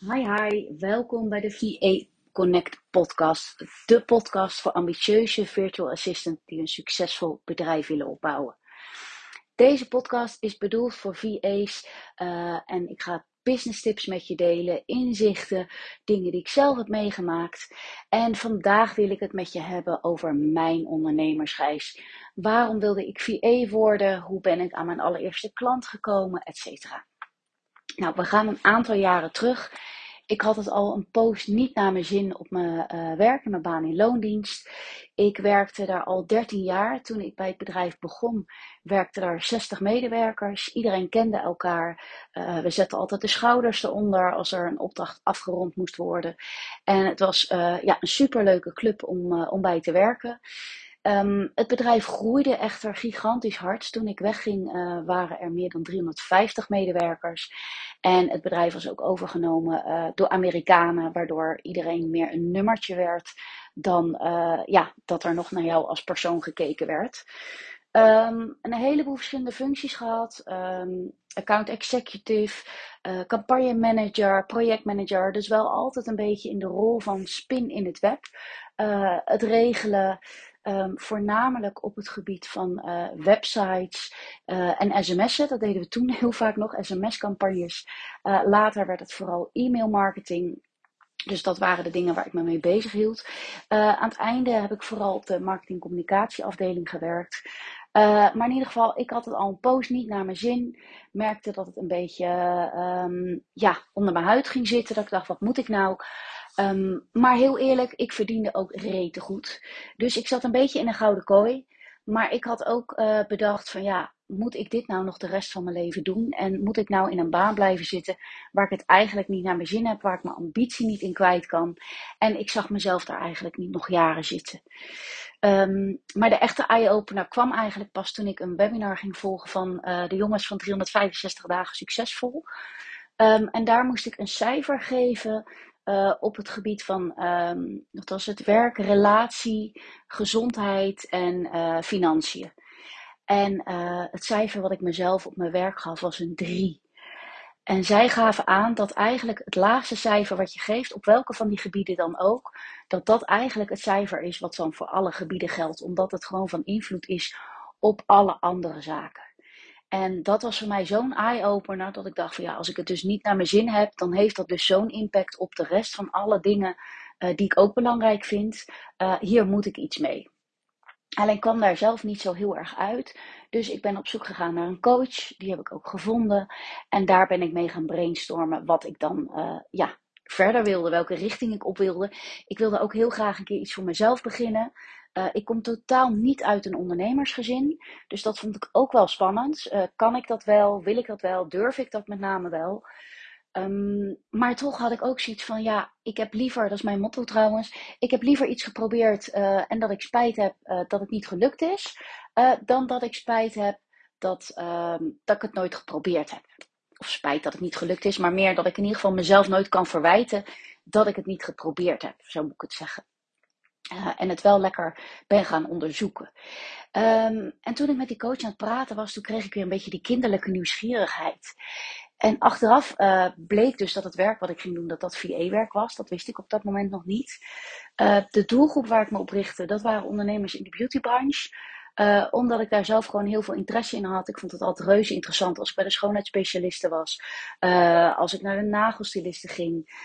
Hi, hi. Welkom bij de VA Connect podcast. De podcast voor ambitieuze virtual assistants die een succesvol bedrijf willen opbouwen. Deze podcast is bedoeld voor VA's uh, en ik ga business tips met je delen, inzichten, dingen die ik zelf heb meegemaakt. En vandaag wil ik het met je hebben over mijn ondernemersreis. Waarom wilde ik VA worden? Hoe ben ik aan mijn allereerste klant gekomen? Etcetera. Nou, we gaan een aantal jaren terug. Ik had het al een post niet naar mijn zin op mijn uh, werk mijn baan in loondienst. Ik werkte daar al 13 jaar. Toen ik bij het bedrijf begon, werkten daar 60 medewerkers. Iedereen kende elkaar. Uh, we zetten altijd de schouders eronder als er een opdracht afgerond moest worden. En het was uh, ja, een superleuke club om, om bij te werken. Um, het bedrijf groeide echter gigantisch hard. Toen ik wegging uh, waren er meer dan 350 medewerkers. En het bedrijf was ook overgenomen uh, door Amerikanen, waardoor iedereen meer een nummertje werd dan uh, ja, dat er nog naar jou als persoon gekeken werd. Um, een heleboel verschillende functies gehad. Um, account executive, campagne manager, projectmanager. Dus wel altijd een beetje in de rol van spin in het web. Het regelen, Um, voornamelijk op het gebied van uh, websites uh, en sms'en. Dat deden we toen heel vaak nog, sms-campagnes. Uh, later werd het vooral e-mail marketing. Dus dat waren de dingen waar ik me mee bezig hield. aan het einde heb ik vooral op de marketing-communicatieafdeling gewerkt. maar in ieder geval, ik had het al een poos niet naar mijn zin. Merkte dat het een beetje um, ja, onder mijn huid ging zitten. Dat ik dacht, wat moet ik nou? Um, maar heel eerlijk, ik verdiende ook rete goed. Dus ik zat een beetje in een gouden kooi. Maar ik had ook uh, bedacht van ja, moet ik dit nou nog de rest van mijn leven doen? En moet ik nou in een baan blijven zitten waar ik het eigenlijk niet naar mijn zin heb, waar ik mijn ambitie niet in kwijt kan? En ik zag mezelf daar eigenlijk niet nog jaren zitten. Um, maar de echte eye-opener kwam eigenlijk pas toen ik een webinar ging volgen van uh, de jongens van 365 dagen succesvol. Um, en daar moest ik een cijfer geven uh, op het gebied van um, het, werk, relatie, gezondheid en uh, financiën. En uh, het cijfer wat ik mezelf op mijn werk gaf was een 3. En zij gaven aan dat eigenlijk het laagste cijfer wat je geeft, op welke van die gebieden dan ook, dat dat eigenlijk het cijfer is wat dan voor alle gebieden geldt, omdat het gewoon van invloed is op alle andere zaken. En dat was voor mij zo'n eye-opener dat ik dacht van ja, als ik het dus niet naar mijn zin heb, dan heeft dat dus zo'n impact op de rest van alle dingen uh, die ik ook belangrijk vind. Uh, hier moet ik iets mee. Alleen kwam daar zelf niet zo heel erg uit. Dus ik ben op zoek gegaan naar een coach. Die heb ik ook gevonden. En daar ben ik mee gaan brainstormen wat ik dan uh, ja, verder wilde, welke richting ik op wilde. Ik wilde ook heel graag een keer iets voor mezelf beginnen. Uh, ik kom totaal niet uit een ondernemersgezin. Dus dat vond ik ook wel spannend. Uh, kan ik dat wel? Wil ik dat wel? Durf ik dat met name wel? Um, maar toch had ik ook zoiets van, ja, ik heb liever, dat is mijn motto trouwens, ik heb liever iets geprobeerd uh, en dat ik spijt heb dat het niet gelukt is, dan dat ik spijt heb dat, um, dat ik het nooit geprobeerd heb. Of spijt dat het niet gelukt is, maar meer dat ik in ieder geval mezelf nooit kan verwijten dat ik het niet geprobeerd heb, zo moet ik het zeggen. Uh, en het wel lekker ben gaan onderzoeken. Um, en toen ik met die coach aan het praten was, toen kreeg ik weer een beetje die kinderlijke nieuwsgierigheid. En achteraf uh, bleek dus dat het werk wat ik ging doen, dat dat VA-werk was. Dat wist ik op dat moment nog niet. Uh, de doelgroep waar ik me op richtte, dat waren ondernemers in de beautybranche. Omdat ik daar zelf gewoon heel veel interesse in had. Ik vond het altijd reuze interessant als ik bij de schoonheidsspecialisten was. als ik naar de nagelstilisten ging,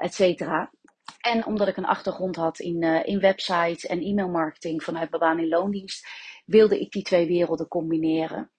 et cetera. En omdat ik een achtergrond had in, uh, in websites en e-mailmarketing vanuit mijn baan in loondienst, wilde ik die twee werelden combineren.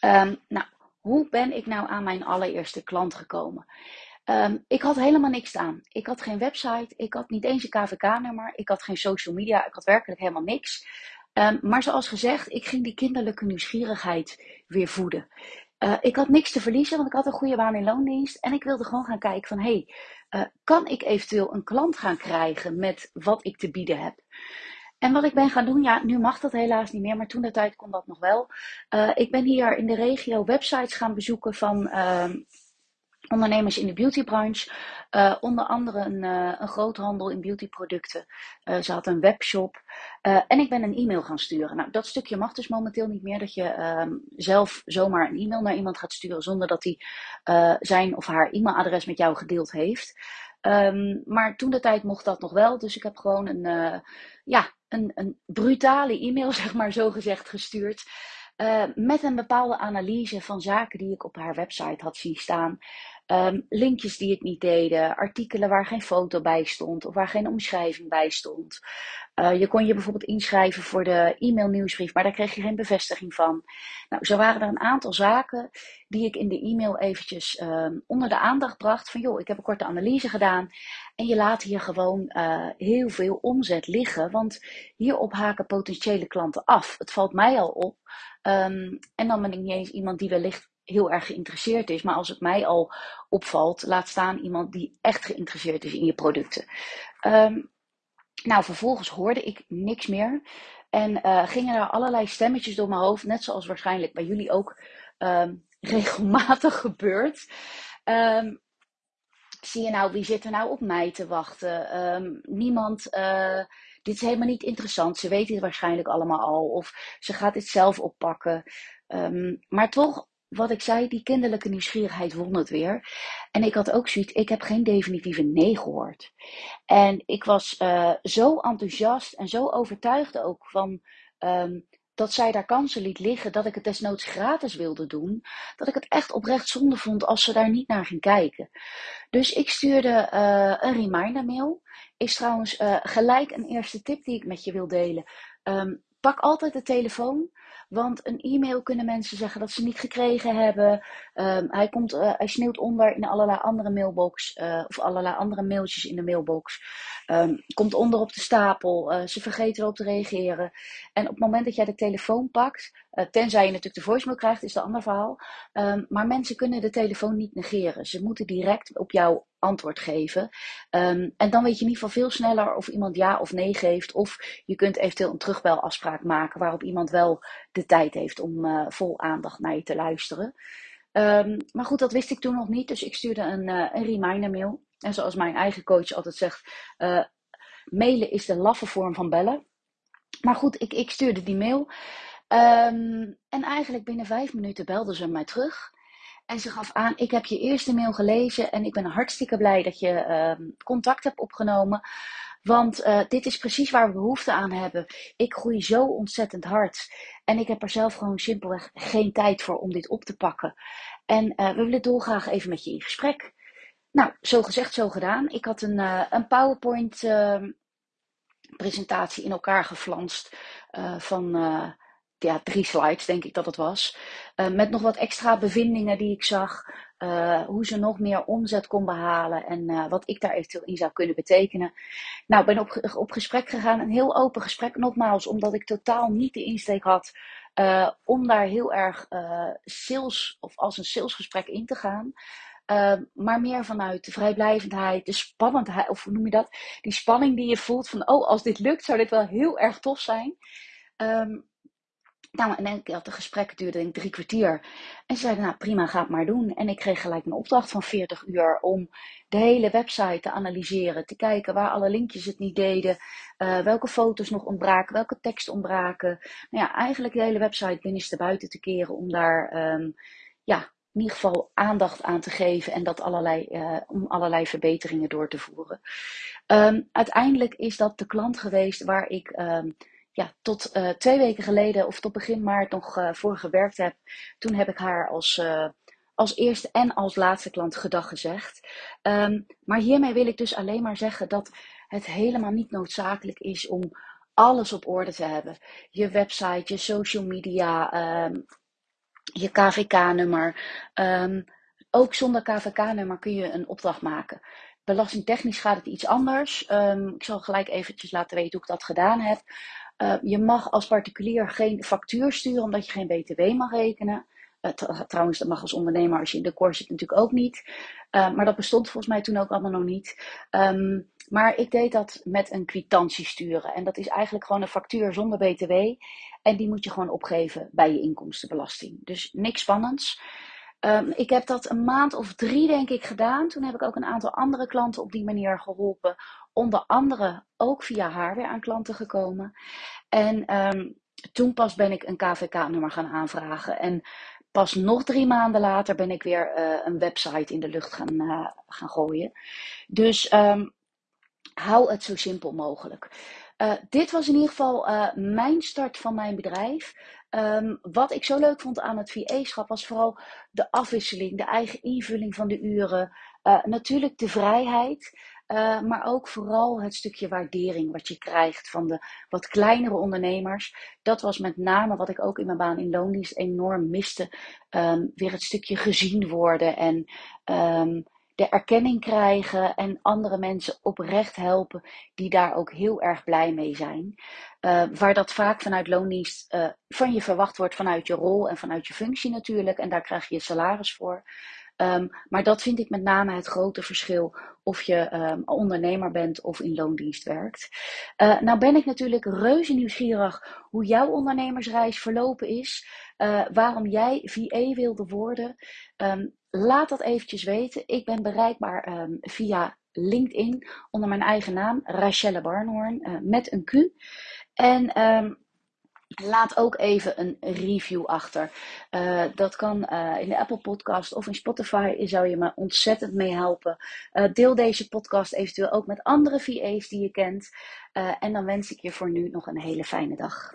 Um, nou, hoe ben ik nou aan mijn allereerste klant gekomen? Um, ik had helemaal niks aan. Ik had geen website, ik had niet eens een KVK-nummer, ik had geen social media, ik had werkelijk helemaal niks. Um, maar zoals gezegd, ik ging die kinderlijke nieuwsgierigheid weer voeden. Uh, ik had niks te verliezen, want ik had een goede baan in loondienst. En ik wilde gewoon gaan kijken van, hé, hey, uh, kan ik eventueel een klant gaan krijgen met wat ik te bieden heb? En wat ik ben gaan doen, ja, nu mag dat helaas niet meer, maar toen de tijd kon dat nog wel. Uh, ik ben hier in de regio websites gaan bezoeken van, uh, ondernemers in de beautybranche. Uh, onder andere een, uh, een groothandel in beautyproducten. Uh, ze had een webshop. en ik ben een e-mail gaan sturen. Nou, dat stukje mag dus momenteel niet meer. Dat je ehm, zelf zomaar een e-mail naar iemand gaat sturen zonder dat hij zijn of haar e-mailadres met jou gedeeld heeft. Um, maar toen de tijd mocht dat nog wel. Dus ik heb gewoon een, ja, een, een brutale e-mail, zeg maar zo gezegd, gestuurd. Met een bepaalde analyse van zaken die ik op haar website had zien staan. Um, linkjes die het niet deden, artikelen waar geen foto bij stond of waar geen omschrijving bij stond. Uh, je kon je bijvoorbeeld inschrijven voor de e-mail nieuwsbrief, maar daar kreeg je geen bevestiging van. Nou, zo waren er een aantal zaken die ik in de e-mail eventjes um, onder de aandacht bracht. Van joh, ik heb een korte analyse gedaan en je laat hier gewoon uh, heel veel omzet liggen, want hierop haken potentiële klanten af. Het valt mij al op. Um, en dan ben ik niet eens iemand die wellicht heel erg geïnteresseerd is. Maar als het mij al opvalt, laat staan iemand die echt geïnteresseerd is in je producten. Um, nou, vervolgens hoorde ik niks meer. En uh, gingen er allerlei stemmetjes door mijn hoofd, net zoals waarschijnlijk bij jullie ook um, regelmatig gebeurt. Zie je nou, wie zit er nou op mij te wachten? Niemand, uh, dit is helemaal niet interessant. Ze weten het waarschijnlijk allemaal al. Of ze gaat dit zelf oppakken. Um, maar toch wat ik zei, die kinderlijke nieuwsgierigheid won het weer. En ik had ook zoiets, ik heb geen definitieve nee gehoord. En ik was uh, zo enthousiast en zo overtuigd ook van um, dat zij daar kansen liet liggen, dat ik het desnoods gratis wilde doen, dat ik het echt oprecht zonde vond als ze daar niet naar ging kijken. Dus ik stuurde uh, een reminder mail. Is trouwens uh, gelijk een eerste tip die ik met je wil delen. Um, pak altijd de telefoon. Want een e-mail kunnen mensen zeggen dat ze niet gekregen hebben. Um, hij, komt, uh, hij sneeuwt onder in allerlei andere mailbox. Uh, of allerlei andere mailtjes in de mailbox. Um, komt onder op de stapel. Uh, ze vergeten erop te reageren. En op het moment dat jij de telefoon pakt. tenzij je natuurlijk de voicemail krijgt, is dat een ander verhaal. Um, maar mensen kunnen de telefoon niet negeren. Ze moeten direct op jou antwoord geven. Um, en dan weet je in ieder geval veel sneller of iemand ja of nee geeft. Of je kunt eventueel een terugbelafspraak maken waarop iemand wel de tijd heeft om uh, vol aandacht naar je te luisteren. Um, maar goed, dat wist ik toen nog niet. Dus ik stuurde een, uh, een reminder mail. En zoals mijn eigen coach altijd zegt, uh, mailen is de laffe vorm van bellen. Maar goed, ik, ik stuurde die mail. Um, en eigenlijk binnen vijf minuten belden ze mij terug. En ze gaf aan, ik heb je eerste mail gelezen en ik ben hartstikke blij dat je uh, contact hebt opgenomen. Want uh, dit is precies waar we behoefte aan hebben. Ik groei zo ontzettend hard. En ik heb er zelf gewoon simpelweg geen tijd voor om dit op te pakken. En uh, we willen dolgraag even met je in gesprek. Nou, zo gezegd, zo gedaan. Ik had een, uh, een PowerPoint ehm, presentatie in elkaar geflanst van ja, drie slides, denk ik dat het was. Uh, met nog wat extra bevindingen die ik zag. Uh, hoe ze nog meer omzet kon behalen en uh, wat ik daar eventueel in zou kunnen betekenen. Nou, ben op, op gesprek gegaan. Een heel open gesprek, nogmaals, omdat ik totaal niet de insteek had om daar heel erg sales of als een salesgesprek in te gaan. maar meer vanuit de vrijblijvendheid, de spannendheid, of hoe noem je dat? Die spanning die je voelt van, oh, als dit lukt, zou dit wel heel erg tof zijn. Um, nou, en ik had een gesprek, duurde denk drie kwartier. En ze zeiden, nou prima, ga het maar doen. En ik kreeg gelijk een opdracht van 40 uur om de hele website te analyseren. Te kijken waar alle linkjes het niet deden. Uh, welke foto's nog ontbraken, welke tekst ontbraken. Nou ja, eigenlijk de hele website binnenste buiten te keren om daar, um, ja, in ieder geval aandacht aan te geven. En dat allerlei, uh, om allerlei verbeteringen door te voeren. Um, uiteindelijk is dat de klant geweest waar ik... Um, ja, tot uh, twee weken geleden of tot begin maart nog uh, voor gewerkt heb. Toen heb ik haar als, uh, als eerste en als laatste klant gedag gezegd. Um, maar hiermee wil ik dus alleen maar zeggen dat het helemaal niet noodzakelijk is om alles op orde te hebben. Je website, je social media, um, je KVK-nummer. Um, ook zonder KVK-nummer kun je een opdracht maken. Belastingtechnisch gaat het iets anders. ik zal gelijk eventjes laten weten hoe ik dat gedaan heb. Uh, je mag als particulier geen factuur sturen omdat je geen BTW mag rekenen. Uh, trouwens, dat mag als ondernemer als je in de core zit natuurlijk ook niet. Uh, maar dat bestond volgens mij toen ook allemaal nog niet. Um, maar ik deed dat met een kwitantie sturen. En dat is eigenlijk gewoon een factuur zonder BTW. En die moet je gewoon opgeven bij je inkomstenbelasting. Dus niks spannends. Ehm, ik heb dat een maand of drie, denk ik, gedaan. Toen heb ik ook een aantal andere klanten op die manier geholpen. Onder andere ook via haar weer aan klanten gekomen. En ehm, toen pas ben ik een KVK-nummer gaan aanvragen. En pas nog drie maanden later ben ik weer uh, een website in de lucht gaan, uh, gaan gooien. Dus um, hou het zo simpel mogelijk. Uh, dit was in ieder geval mijn start van mijn bedrijf. Um, wat ik zo leuk vond aan het VA-schap was vooral de afwisseling, de eigen invulling van de uren. natuurlijk de vrijheid. Uh, maar ook vooral het stukje waardering wat je krijgt van de wat kleinere ondernemers. Dat was met name wat ik ook in mijn baan in loondienst enorm miste. Um, weer het stukje gezien worden en um, de erkenning krijgen en andere mensen oprecht helpen die daar ook heel erg blij mee zijn. Uh, waar dat vaak vanuit loondienst uh, van je verwacht wordt vanuit je rol en vanuit je functie natuurlijk. En daar krijg je je salaris voor. Um, maar dat vind ik met name het grote verschil of je um, ondernemer bent of in loondienst werkt. Uh, nou ben ik natuurlijk reuze nieuwsgierig hoe jouw ondernemersreis verlopen is. Uh, waarom jij VA wilde worden. Um, laat dat eventjes weten. Ik ben bereikbaar via LinkedIn onder mijn eigen naam, Rachelle Barnhoorn, uh, met een Q. En Laat ook even een review achter. Uh, dat kan uh, in de Apple Podcast of in Spotify. Zou je me ontzettend mee helpen. Uh, deel deze podcast eventueel ook met andere VA's die je kent. en dan wens ik je voor nu nog een hele fijne dag.